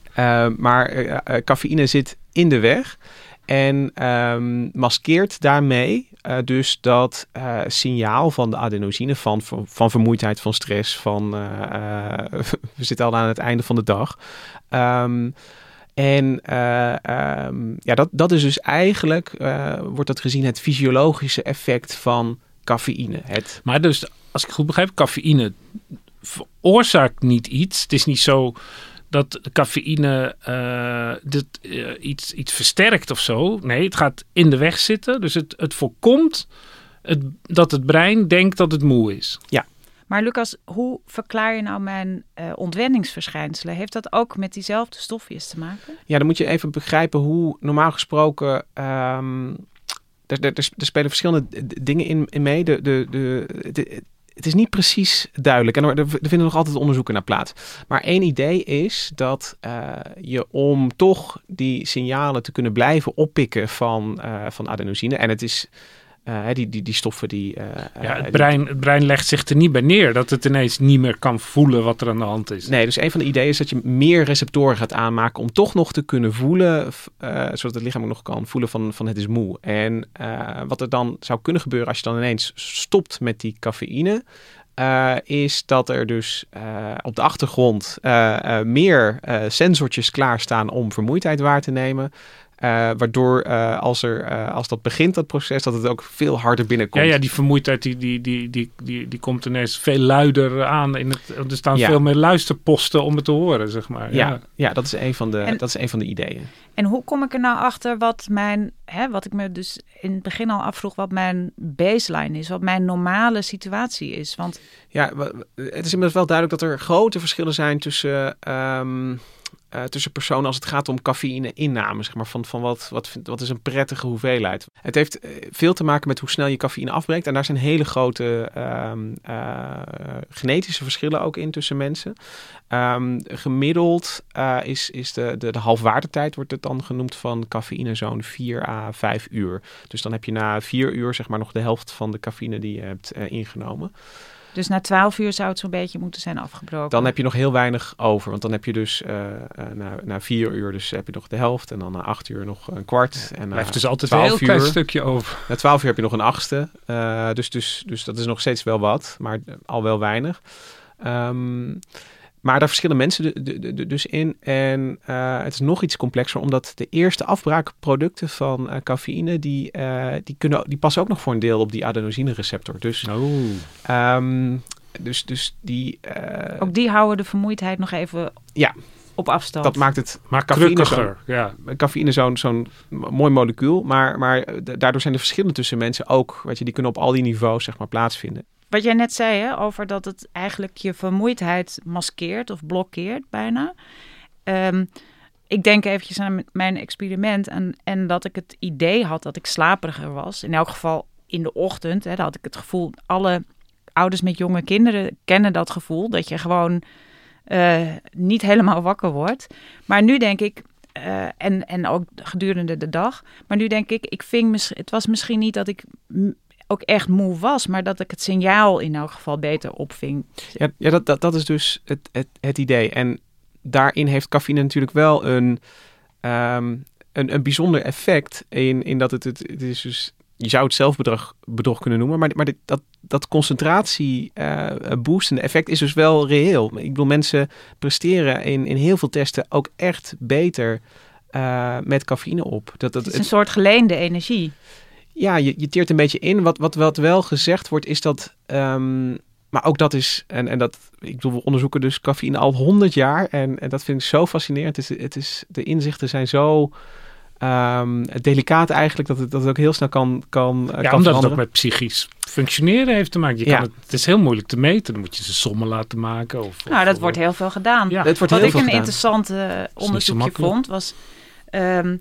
maar cafeïne zit in de weg. En um, maskeert daarmee uh, dus dat uh, signaal van de adenosine, van, van, vermoeidheid, van stress, van uh, [laughs] we zitten al aan het einde van de dag. Um, en um, ja, dat, dat is dus eigenlijk, wordt dat gezien, het fysiologische effect van cafeïne. Het... Maar dus, als ik goed begrijp, cafeïne veroorzaakt niet iets. Het is niet zo dat cafeïne uh, dit, uh, iets, iets versterkt of zo. Nee, het gaat in de weg zitten. Dus het, het voorkomt het, dat het brein denkt dat het moe is. Ja. Maar Lucas, hoe verklaar je nou mijn uh, ontwenningsverschijnselen? Heeft dat ook met diezelfde stofjes te maken? Ja, dan moet je even begrijpen hoe normaal gesproken... Um, er, er, er, spelen verschillende dingen in, in mee. De, de, de, de, het is niet precies duidelijk en er, er vinden nog altijd onderzoeken naar plaats. Maar één idee is dat uh, je om toch die signalen te kunnen blijven oppikken van, uh, van adenosine. En het is uh, die, die, die stoffen die. ja, het, brein, het brein legt zich er niet bij neer dat het ineens niet meer kan voelen wat er aan de hand is. Nee, dus een van de ideeën is dat je meer receptoren gaat aanmaken om toch nog te kunnen voelen, zodat het lichaam ook nog kan voelen van, van het is moe. En wat er dan zou kunnen gebeuren als je dan ineens stopt met die cafeïne. Uh, is dat er dus uh, op de achtergrond uh, meer sensortjes klaarstaan om vermoeidheid waar te nemen. Uh, waardoor uh, als, er, uh, als dat begint, dat proces, dat het ook veel harder binnenkomt. Ja, ja die vermoeidheid die, die, die, die, die, die komt ineens veel luider aan. In het, er staan ja. veel meer luisterposten om het te horen, zeg maar. Ja, ja. ja dat, is een van de, en, dat is een van de ideeën. En hoe kom ik er nou achter wat mijn, hè, wat ik me dus in het begin al afvroeg, wat mijn baseline is, wat mijn normale situatie is? Want ja, het is inmiddels wel duidelijk dat er grote verschillen zijn tussen. Um, uh, tussen personen als het gaat om cafeïne-inname. Zeg maar, van, van wat, wat, wat is een prettige hoeveelheid. Het heeft uh, veel te maken met hoe snel je cafeïne afbreekt. En daar zijn hele grote um, uh, genetische verschillen ook in tussen mensen. Um, gemiddeld is, is de, de, de halfwaardetijd, wordt het dan genoemd, van cafeïne zo'n 4 à 5 uur. Dus dan heb je na 4 uur zeg maar nog de helft van de cafeïne die je hebt ingenomen. Dus na 12 uur zou het zo'n beetje moeten zijn afgebroken. Dan heb je nog heel weinig over. Want dan heb je dus uh, uh, na, na vier uur dus heb je nog de helft. En dan na acht uur nog een kwart. En na Blijft dus altijd een heel uur, klein stukje over. Na twaalf uur heb je nog een achtste. Uh, dus, dus, dus dat is nog steeds wel wat. Maar al wel weinig. Um, maar daar verschillen mensen dus in. En eh, het is nog iets complexer, omdat de eerste afbraakproducten van eh, cafeïne, die, eh, die, kunnen, die passen ook nog voor een deel op die adenosine-receptor. Dus, Oh. ehm, dus, dus die, eh, Ook die houden de vermoeidheid nog even Ja. op afstand. dat maakt het Maar krukkiger, ja. cafeïne zo'n zo'n mooi molecuul. Maar, maar da- daardoor zijn de verschillen tussen mensen ook, weet je, die kunnen op al die niveaus zeg maar plaatsvinden. Wat jij net zei, hè, over dat het eigenlijk je vermoeidheid maskeert of blokkeert bijna. Ehm, ik denk eventjes aan mijn experiment en, en dat ik het idee had dat ik slaperiger was. In elk geval in de ochtend. Hè, dan had ik het gevoel, alle ouders met jonge kinderen kennen dat gevoel. Dat je gewoon eh, niet helemaal wakker wordt. Maar nu denk ik, eh, en, en ook gedurende de dag. Maar nu denk ik, ik ving het was misschien niet dat ik ook echt moe was, maar dat ik het signaal in elk geval beter opving. Ja, ja dat, dat, dat is dus het, het, het idee. En daarin heeft cafeïne natuurlijk wel een, ehm, een, een bijzonder effect. In, in dat het, het, het is dus, je zou het zelfbedrog bedrog kunnen noemen, maar, maar dit, dat, dat concentratie eh, boostende effect is dus wel reëel. Ik bedoel, mensen presteren in, in heel veel testen ook echt beter eh, met cafeïne op. Dat, dat, Het is een soort geleende energie. Ja, je, je teert een beetje in. Wat, wat, wat wel gezegd wordt, is dat. ehm, maar ook dat is. En, en dat. Ik bedoel, we onderzoeken dus cafeïne al 100 jaar. En, en dat vind ik zo fascinerend. Het is, het is, de inzichten zijn zo. ehm, delicaat eigenlijk. Dat het, dat het ook heel snel kan, kan, eh, Ja, kan omdat het ook met psychisch functioneren heeft te maken. Je Ja. kan het, het is heel moeilijk te meten. Dan moet je ze sommen laten maken. Of, Nou, of- dat wordt heel veel gedaan. Ja. Wordt Wat heel ik veel een gedaan. interessant eh, onderzoekje vond, was. ehm, eh,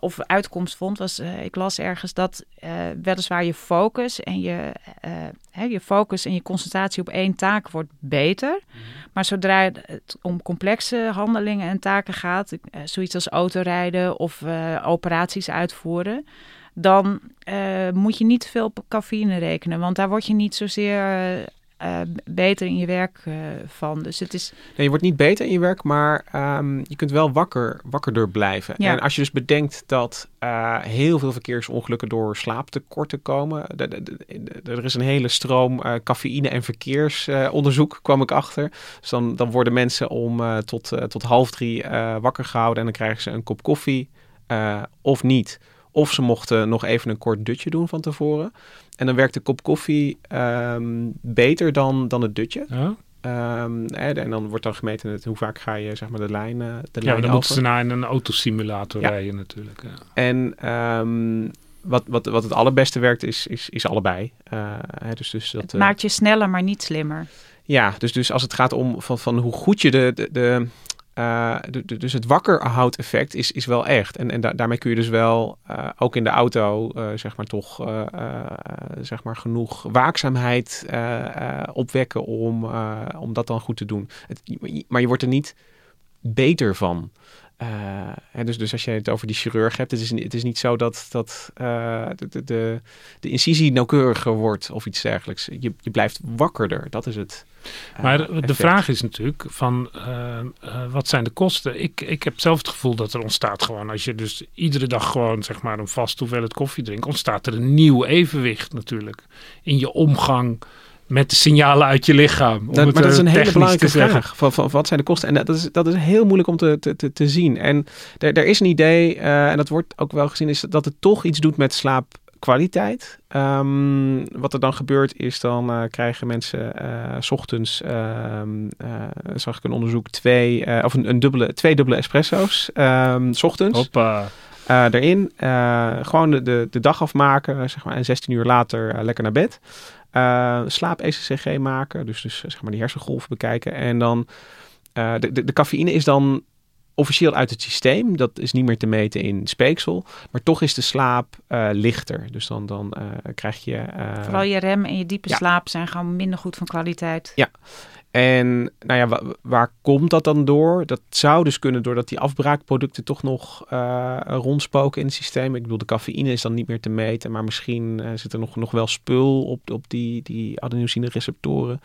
of uitkomst vond, was. eh, ik las ergens dat eh, weliswaar je focus en je, eh, hè, je focus en je concentratie op één taak wordt beter. Mhm. Maar zodra het om complexe handelingen en taken gaat, eh, zoiets als autorijden of eh, operaties uitvoeren. Dan eh, moet je niet te veel op cafeïne rekenen, want daar word je niet zozeer eh, beter in je werk eh, van. Dus het is Nee, je wordt niet beter in je werk, maar ehm, je kunt wel wakker, wakkerder blijven. Ja. En als je dus bedenkt dat eh, heel veel verkeersongelukken door slaaptekorten komen. er is een hele stroom cafeïne- en verkeersonderzoek, kwam ik achter. Dus dan, dan worden mensen om tot, tot half drie wakker gehouden en dan krijgen ze een kop koffie of niet. Of ze mochten nog even een kort dutje doen van tevoren. En dan werkt de kop koffie ehm, beter dan, dan het dutje. Ja, Ehm, hè, en dan wordt dan gemeten het, hoe vaak ga je zeg maar, de lijn, eh, de ja lijn maar dan moeten ze naar een autosimulator Ja. rijden natuurlijk. Ja. En ehm, wat, wat, wat het allerbeste werkt is, is, is allebei. Eh, hè, dus, dus dat, Het eh, maakt je sneller, maar niet slimmer. Ja, dus, dus als het gaat om van, van hoe goed je de... de, de eh, dus het wakkerhoud-effect is, is wel echt. En, en da- daarmee kun je dus wel, eh, ook in de auto, eh, zeg maar toch, zeg maar genoeg waakzaamheid opwekken om, om dat dan goed te doen. Het, maar je wordt er niet beter van. Eh, dus, dus als je het over die chirurg hebt, het is, het is niet zo dat, dat eh, de, de, de, incisie nauwkeuriger wordt of iets dergelijks. Je, je blijft wakkerder, dat is het. eh, Maar de, vraag is natuurlijk van wat zijn de kosten? Ik, ik heb zelf het gevoel dat er ontstaat gewoon, als je dus iedere dag gewoon zeg maar een vast hoeveelheid koffie drinkt, ontstaat er een nieuw evenwicht natuurlijk in je omgang met de signalen uit je lichaam. Om Dat, het, maar dat is een hele belangrijke vraag. Van, van, wat zijn de kosten? En dat is, dat is heel moeilijk om te, te, te, te zien. En er, er is een idee, eh, en dat wordt ook wel gezien, is dat het toch iets doet met slaapkwaliteit. Ehm, wat er dan gebeurt is, dan eh, krijgen mensen eh, s ochtends, ehm, eh, zag ik een onderzoek, twee, of een, een dubbele, twee dubbele espresso's, ehm, s ochtends. Hoppa. Eh, erin. eh, gewoon de, de, dag afmaken, zeg maar, en 16 uur later eh, lekker naar bed. Eh, slaap-ECG maken, dus, dus zeg maar die hersengolven bekijken. En dan, de, de, de cafeïne is dan officieel uit het systeem. Dat is niet meer te meten in speeksel. Maar toch is de slaap eh, lichter. Dus dan, dan eh, krijg je... eh, Vooral je rem en je diepe ja. slaap zijn gewoon minder goed van kwaliteit. Ja. En nou ja, wa- waar komt dat dan door? Dat zou dus kunnen doordat die afbraakproducten toch nog rondspoken in het systeem. Ik bedoel, de cafeïne is dan niet meer te meten, maar misschien zit er nog, nog wel spul op, op die, die adenosine receptoren.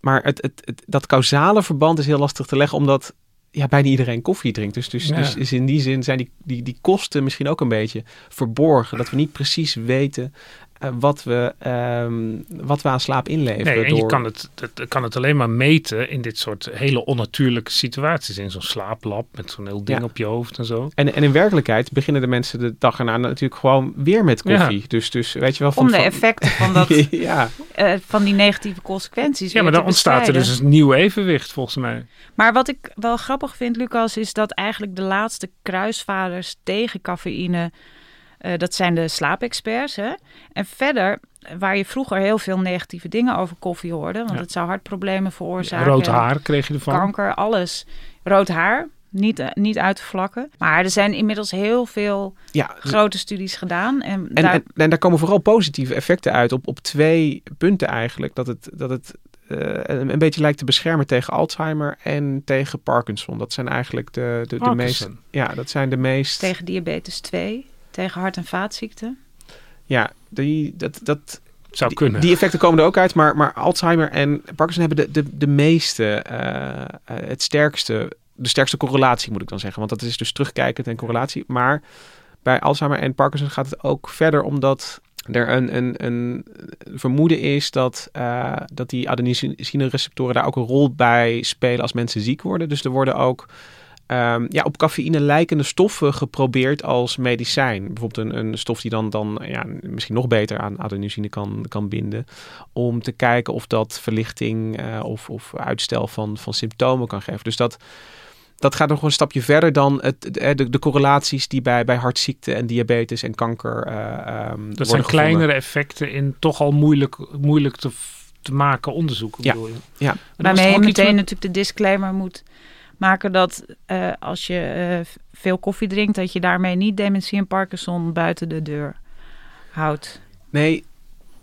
Maar het, het, het, dat causale verband is heel lastig te leggen, omdat ja, bijna iedereen koffie drinkt. Dus, dus, Ja. dus is in die zin zijn die, die, die kosten misschien ook een beetje verborgen. Dat we niet precies weten eh, wat, we, ehm, wat we aan slaap inleveren. Nee, en je kan het, het kan het alleen maar meten in dit soort hele onnatuurlijke situaties. In zo'n slaaplab met zo'n heel ding Ja. op je hoofd en zo. En, en in werkelijkheid beginnen de mensen de dag erna natuurlijk gewoon weer met koffie. Dus, dus weet je wel van... Om de van- effecten van, [laughs] dat, ja, eh, van die negatieve consequenties Ja, maar dan ontstaat er dus een nieuw evenwicht volgens mij. Maar wat ik wel grappig vind, Lucas, is dat eigenlijk de laatste kruisvaders tegen cafeïne, eh, dat zijn de slaapexperts. Hè? En verder, waar je vroeger heel veel negatieve dingen over koffie hoorde, want Ja. het zou hartproblemen veroorzaken. Rood haar kreeg je ervan. Kanker, alles. Rood haar, niet, eh, niet uit te vlakken. Maar er zijn inmiddels heel veel ja. grote studies gedaan. En, En, daar, en, en daar komen vooral positieve effecten uit op, op twee punten eigenlijk. Dat het, dat het eh, een, een beetje lijkt te beschermen tegen Alzheimer en tegen Parkinson. Dat zijn eigenlijk de, de, de meest... Ja, dat zijn de meest... tegen diabetes 2, tegen hart- en vaatziekten. Ja, die, dat, dat, Zou die, kunnen. die effecten komen er ook uit. Maar, maar Alzheimer en Parkinson hebben de, de, de meeste, eh, het sterkste, de sterkste correlatie moet ik dan zeggen. Want dat is dus terugkijkend en correlatie. Maar bij Alzheimer en Parkinson gaat het ook verder omdat er een, een, een vermoeden is dat, eh, dat die adenosine-receptoren daar ook een rol bij spelen als mensen ziek worden. Dus er worden ook ehm, ja, op cafeïne lijkende stoffen geprobeerd als medicijn. Bijvoorbeeld een, een stof die dan, dan ja, misschien nog beter aan adenosine kan, kan binden. Om te kijken of dat verlichting eh, of, of uitstel van, van symptomen kan geven. Dus dat, dat gaat nog een stapje verder dan het, de, de, de correlaties die bij, bij hartziekte en diabetes en kanker. eh, ehm, worden Dat zijn gevonden. kleinere effecten in toch al moeilijk, moeilijk te, te maken onderzoeken. Ja. Bedoel je. Ja. En Waarmee je meteen met- natuurlijk de disclaimer moet maken dat eh, als je eh, veel koffie drinkt, dat je daarmee niet dementie en Parkinson buiten de deur houdt. Nee,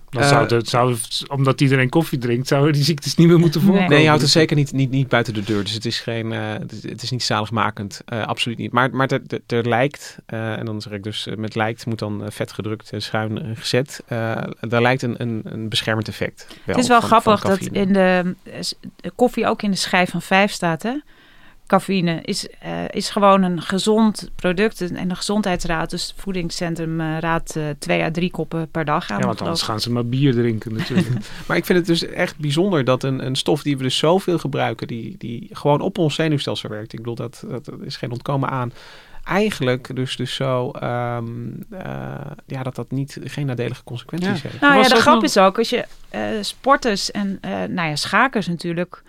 Dan Eh, zou het, zou, omdat iedereen koffie drinkt, zouden die ziektes niet meer moeten voorkomen. Nee, je houdt het zeker niet, niet, niet buiten de deur. Dus het is, geen, eh, het is, het is niet zaligmakend. Eh, absoluut niet. Maar, maar er, er, er lijkt, eh, en dan zeg ik dus eh, met lijkt, moet dan eh, vet gedrukt en schuin eh, gezet. Eh daar lijkt een, een, een beschermend effect. Wel, het is wel van- van grappig dat in de, eh, de koffie ook in de schijf van 5 staat, hè? Cafeïne is, eh, is gewoon een gezond product. En de gezondheidsraad, dus het voedingscentrum, eh, raadt eh, twee à drie koppen per dag aan. Ja, want anders gaan ze maar bier drinken natuurlijk. [laughs] Maar ik vind het dus echt bijzonder dat een, een stof die we dus zoveel gebruiken, die, die gewoon op ons zenuwstelsel werkt. Ik bedoel, dat, dat, is geen ontkomen aan. Eigenlijk dus, dus zo, ehm, eh, ja, dat dat niet, geen nadelige consequenties Ja. heeft. Nou ja, de grap nog- is ook, als je eh, sporters en eh, nou ja, schakers natuurlijk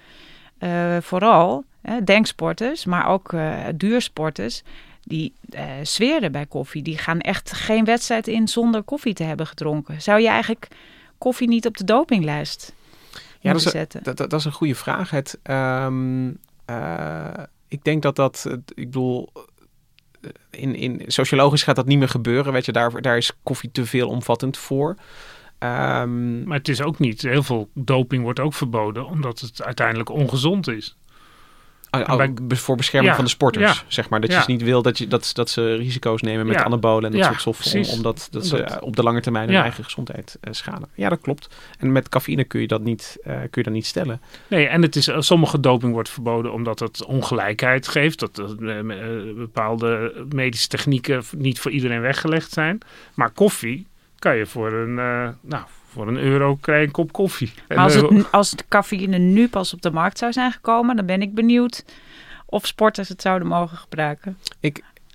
vooral, hè, denksporters, maar ook eh, duursporters, die eh zweren bij koffie. Die gaan echt geen wedstrijd in zonder koffie te hebben gedronken. Zou je eigenlijk koffie niet op de dopinglijst Ja, dat is, zetten? dat, dat, dat is een goede vraag. Het, ehm, eh, ik denk dat dat, eh, ik bedoel, eh, in, in, sociologisch gaat dat niet meer gebeuren. Weet je, daar, daar is koffie te veel omvattend voor. Ehm, maar het is ook niet, heel veel doping wordt ook verboden, omdat het uiteindelijk ongezond is. Oh, oh, bij- voor bescherming Ja, van de sporters, ja. zeg maar. Dat je Ja. dus niet wil dat, je, dat, dat ze risico's nemen met anabolen en dat soort stoffen. om-. Omdat dat ze Dat- op de lange termijn hun eigen gezondheid eh, schaden. Ja, dat klopt. En met cafeïne kun je dat niet, eh, kun je dat niet stellen. Nee, en het is, eh, sommige doping wordt verboden omdat het ongelijkheid geeft. Dat bepaalde medische technieken niet voor iedereen weggelegd zijn. Maar koffie kan je voor een, eh, nou, voor een euro krijgen een kop koffie. En, Maar als, eh, het, nu- als de cafeïne nu pas op de markt zou zijn gekomen, dan ben ik benieuwd of sporters het zouden mogen gebruiken.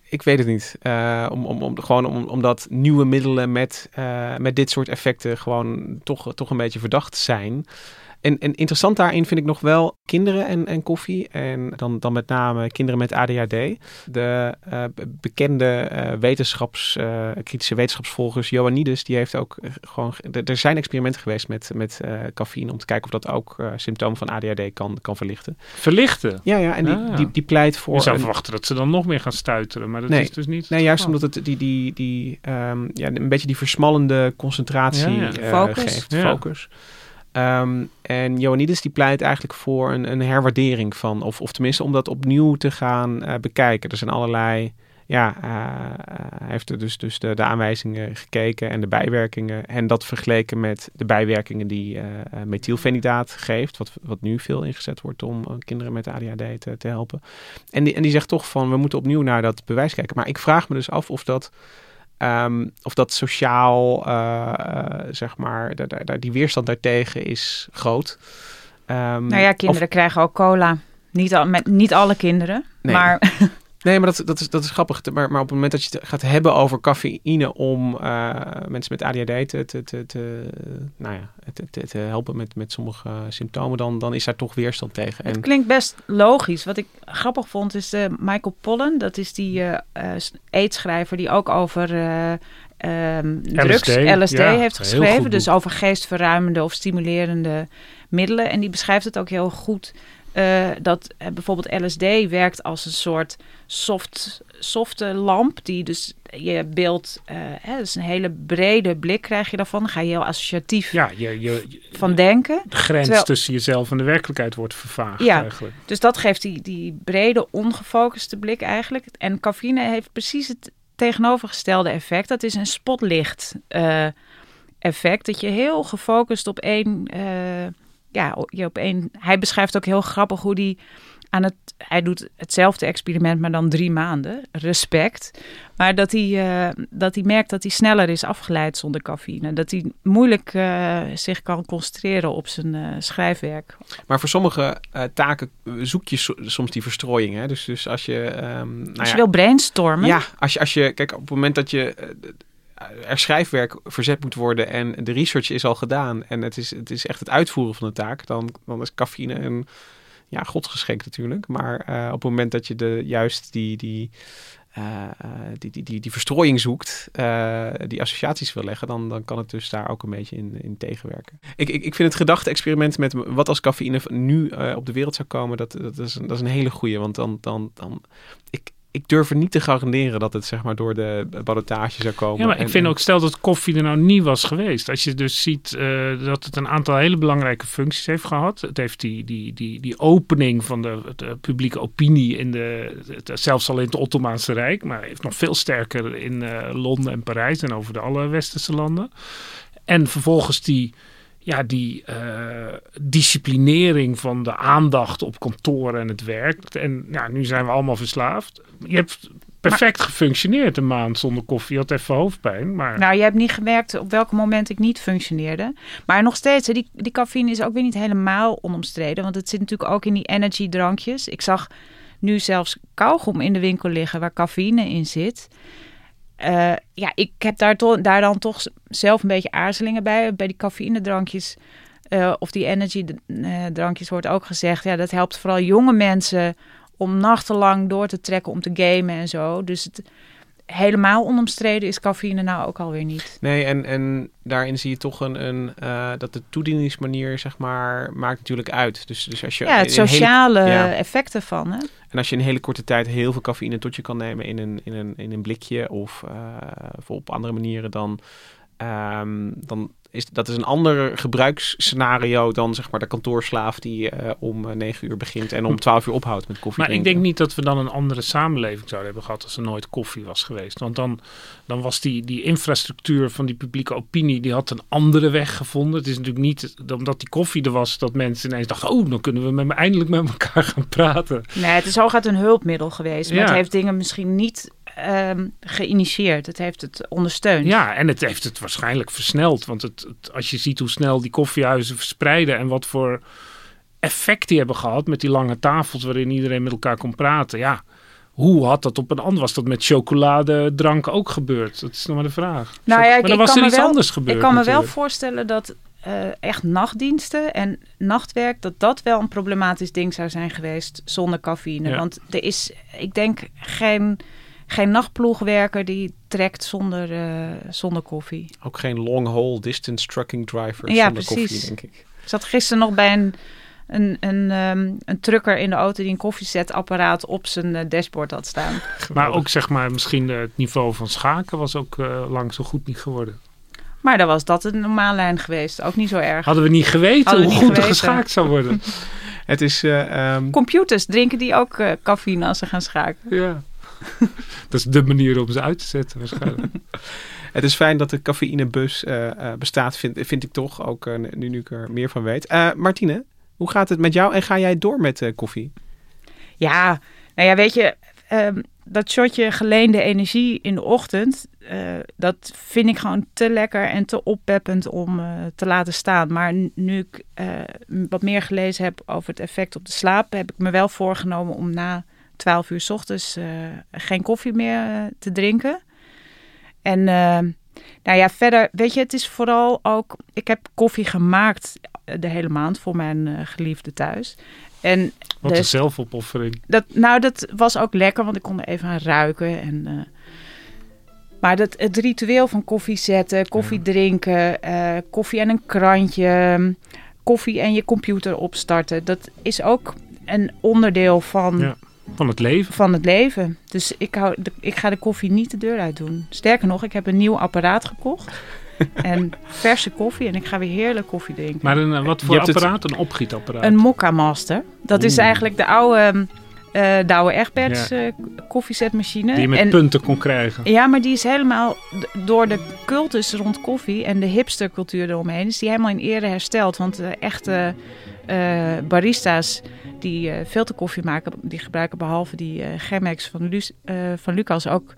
Ik weet het niet. Eh, om, om, om, gewoon om, omdat nieuwe middelen met, eh, met dit soort effecten gewoon toch, toch een beetje verdacht zijn. En, en interessant daarin vind ik nog wel kinderen en, en koffie. En dan, dan met name kinderen met ADHD. De eh, be- bekende eh, wetenschaps, eh, kritische wetenschapsvolgers, Ioannidis, die heeft ook gewoon... Er zijn experimenten geweest met, met eh, cafeïne om te kijken of dat ook eh, symptomen van ADHD kan, kan verlichten. verlichten. Ja, ja, en die, Ah. die, die pleit voor... Je zou een- verwachten dat ze dan nog meer gaan stuiteren, maar dat Nee. is dus niet. Nee, juist omdat het die, die, die, ehm, ja, een beetje die versmallende concentratie Ja, ja. Focus. geeft. Ja. Focus. Ehm, en Ioannidis die pleit eigenlijk voor een, een herwaardering van, of, of tenminste om dat opnieuw te gaan eh, bekijken. Er zijn allerlei, ja, eh, hij heeft er dus, dus de, aanwijzingen gekeken en de bijwerkingen. En dat vergeleken met de bijwerkingen die eh eh, methylfenidaat geeft, wat, wat nu veel ingezet wordt om eh, kinderen met ADHD te, te helpen. En die, en die zegt toch van, we moeten opnieuw naar dat bewijs kijken. Maar ik vraag me dus af of dat ehm, of dat sociaal, eh, eh, zeg maar, daar, daar, daar- die weerstand daartegen is groot. Ehm, Nou ja, kinderen krijgen ook cola. Niet, al, met, niet alle kinderen. Nee. Maar [laughs] Nee, maar dat, dat, is, dat is grappig. Maar, maar op het moment dat je het gaat hebben over cafeïne om eh, mensen met ADHD te, te, te, te, nou ja, te, te, te helpen met, met sommige symptomen, dan, dan is daar toch weerstand tegen. het En, klinkt best logisch. Wat ik grappig vond is de Michael Pollan. Dat is die eh eh, eetschrijver die ook over eh, ehm, drugs, LSD ja, heeft geschreven. Dus over geestverruimende of stimulerende middelen. En die beschrijft het ook heel goed. Eh, dat eh, bijvoorbeeld LSD werkt als een soort soft, softe lamp. Die dus je beeld, eh hè, dus een hele brede blik krijg je daarvan. Dan ga je heel associatief Ja, je, je, je- van denken. de grens Terwijl- tussen jezelf en de werkelijkheid wordt vervaagd Ja. eigenlijk. Dus dat geeft die, die brede, ongefocuste blik eigenlijk. En cafeïne heeft precies het tegenovergestelde effect. Dat is een spotlicht effect. Dat je heel gefocust op één... ja, je op één... Hij beschrijft ook heel grappig hoe die aan het... Hij doet hetzelfde experiment, maar dan drie maanden. Respect. Maar dat hij, eh, dat hij merkt dat hij sneller is afgeleid zonder cafeïne. Dat hij moeilijk eh, zich kan concentreren op zijn eh, schrijfwerk. maar voor sommige taken zoek je so- soms die verstrooiing. Hè? Dus, dus als je. ehm, nou Als ja, je wil brainstormen... Ja, als je, als je, kijk, op het moment dat je er schrijfwerk verzet moet worden en de research is al gedaan en het is, het is echt het uitvoeren van de taak, dan, dan is cafeïne een ja, godsgeschenk natuurlijk. Maar eh, op het moment dat je de, juist die, die, eh, eh, die, die, die, die verstrooiing zoekt, die associaties wil leggen, dan, dan kan het dus daar ook een beetje in, in tegenwerken. Ik, ik, ik vind het gedachte-experiment met wat als cafeïne nu op de wereld zou komen, dat, dat, is, dat is een hele goeie. Want dan, dan, dan ik, ik durf er niet te garanderen dat het zeg maar door de ballotage zou komen. Ja, maar En- ik vind en- ook, stel dat koffie er nou niet was geweest. Als je dus ziet eh, dat het een aantal hele belangrijke functies heeft gehad. Het heeft die, die, die, die opening van de, de publieke opinie, in de, het- zelfs al in het Ottomaanse Rijk. Maar heeft nog veel sterker in eh, Londen en Parijs en over de alle westerse landen. En vervolgens die, ja, die eh, disciplinering van de aandacht op kantoor en het werk. En ja, nu zijn we allemaal verslaafd. Je hebt perfect gefunctioneerd een maand zonder koffie. Je had even hoofdpijn, maar... Nou, je hebt niet gemerkt op welk moment ik niet functioneerde. Maar nog steeds, hè, die, die cafeïne is ook weer niet helemaal onomstreden. Want het zit natuurlijk ook in die energy drankjes. Ik zag nu zelfs kauwgom in de winkel liggen waar cafeïne in zit. Eh, ja, ik heb daar, daar dan toch zelf een beetje aarzelingen bij. Bij die cafeïne drankjes eh, of die energy eh, wordt ook gezegd. Ja, dat helpt vooral jonge mensen om nachtenlang door te trekken om te gamen en zo. Dus het, helemaal onomstreden is cafeïne nou ook alweer niet. Nee, en, en daarin zie je toch een, een eh, dat de toedieningsmanier, zeg maar, maakt natuurlijk uit. Dus, dus als je Ja, het een hele- sociale ja. effecten van. Hè? en als je in een hele korte tijd heel veel cafeïne tot je kan nemen in een, in een, in een blikje of, of op andere manieren, dan, ehm, dan is dat is een ander gebruiksscenario dan zeg maar de kantoorslaaf die eh, om eh, 9 uur begint en om 12 uur ophoudt met koffie Maar ik denk niet dat we dan een andere samenleving zouden hebben gehad als er nooit koffie was geweest. Want dan, dan was die, die infrastructuur van die publieke opinie, die had een andere weg gevonden. Het is natuurlijk niet omdat die koffie er was dat mensen ineens dachten, oh, dan kunnen we met, eindelijk met elkaar gaan praten. Nee, het is hooguit een hulpmiddel geweest. Maar Ja. het heeft dingen misschien niet ehm, geïnitieerd. Het heeft het ondersteund. Ja, en het heeft het waarschijnlijk versneld. Want het, het- als je ziet hoe snel die koffiehuizen verspreiden en wat voor effect die hebben gehad met die lange tafels waarin iedereen met elkaar kon praten. Ja, hoe had dat op een ander? Was dat met chocoladedrank ook gebeurd? Dat is nog maar de vraag. Nou Choc- ja, ik- maar dan ik was er iets wel- anders gebeurd. Ik kan me wel voorstellen dat eh, echt nachtdiensten en nachtwerk, dat dat wel een problematisch ding zou zijn geweest zonder cafeïne. Ja. Want er is, ik denk, geen, geen nachtploegwerker die trekt zonder, eh, zonder koffie. Ook geen long haul distance trucking drivers Ja, zonder precies. koffie, denk ik. Ik zat gisteren nog bij een, een, een, ehm, een trucker in de auto die een koffiezetapparaat op zijn eh, dashboard had staan. Maar ook zeg maar, misschien eh, het niveau van schaken was ook lang zo goed niet geworden. Maar dan was dat een normaalijn geweest. Ook niet zo erg. Hadden we niet geweten we hoe niet goed er geschaakt zou worden. [laughs] Het is... eh, ehm, Computers, drinken die ook eh, cafeïne als ze gaan schaken? ja. [laughs] Dat is de manier om ze uit te zetten waarschijnlijk. [laughs] Het is fijn dat de cafeïnebus eh, eh, bestaat, vind, vind ik toch. Ook eh, nu, nu ik er meer van weet. Eh, Martine, hoe gaat het met jou en ga jij door met eh, koffie? Ja, nou ja, weet je, ehm, dat shotje geleende energie in de ochtend, eh, dat vind ik gewoon te lekker en te oppeppend om eh, te laten staan. Maar nu ik eh, wat meer gelezen heb over het effect op de slaap, heb ik me wel voorgenomen om na 12 uur 's ochtends eh, geen koffie meer eh, te drinken. En eh, nou ja, verder, weet je, het is vooral ook. Ik heb koffie gemaakt de hele maand voor mijn geliefde thuis. En Wat Dus- een zelfopoffering. dat, nou, dat was ook lekker, want ik kon er even aan ruiken. En, maar dat, het ritueel van koffie zetten, koffie drinken, koffie en een krantje, koffie en je computer opstarten, dat is ook een onderdeel van, Ja. Van het leven. van het leven. Dus ik, hou, de- ik ga de koffie niet de deur uit doen. Sterker nog, ik heb een nieuw apparaat gekocht. [laughs] en verse koffie en ik ga weer heerlijk koffie drinken. Maar een, eh, wat voor het- apparaat? Een opgietapparaat. Een Mokka Master. Dat is eigenlijk de oude eh Douwe Egberts Ja. eh, koffiezetmachine. die je met en, punten kon krijgen. ja, maar die is helemaal door de cultus rond koffie en de hipstercultuur eromheen... is die helemaal in ere hersteld. Want de echte eh, barista's die eh filterkoffie maken... die gebruiken behalve die eh Chemex van, eh, van Lucas ook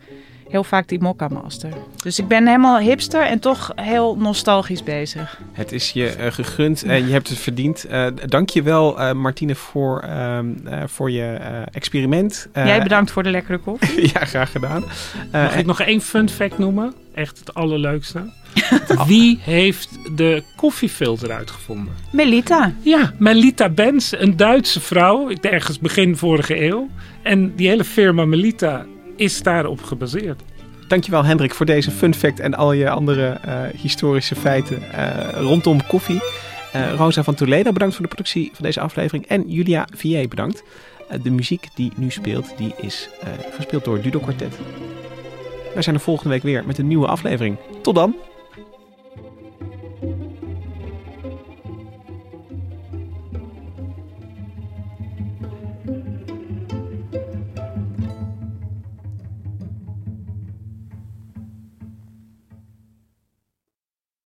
heel vaak die Mokka Master. Dus ik ben helemaal hipster en toch heel nostalgisch bezig. Het is je eh, gegund en je hebt het verdiend. Eh dank je wel, eh, Martine, voor, ehm, eh, voor je eh, experiment. Eh, Jij bedankt voor de lekkere koffie. [laughs] ja, graag gedaan. Eh, Mag ik nog één fun fact noemen? Echt het allerleukste. [laughs] Wie heeft de koffiefilter uitgevonden? Melita. Ja, Melita Benz, een Duitse vrouw, ik- ergens begin vorige eeuw. En die hele firma Melita is daarop gebaseerd. Dankjewel Hendrik voor deze fun fact en al je andere eh, historische feiten eh, rondom koffie. Eh, Rosa van Toledo, bedankt voor de productie van deze aflevering. En Julia Vier, bedankt. De muziek die nu speelt, die is gespeeld door Dudo Quartet. Wij zijn er volgende week weer met een nieuwe aflevering. Tot dan!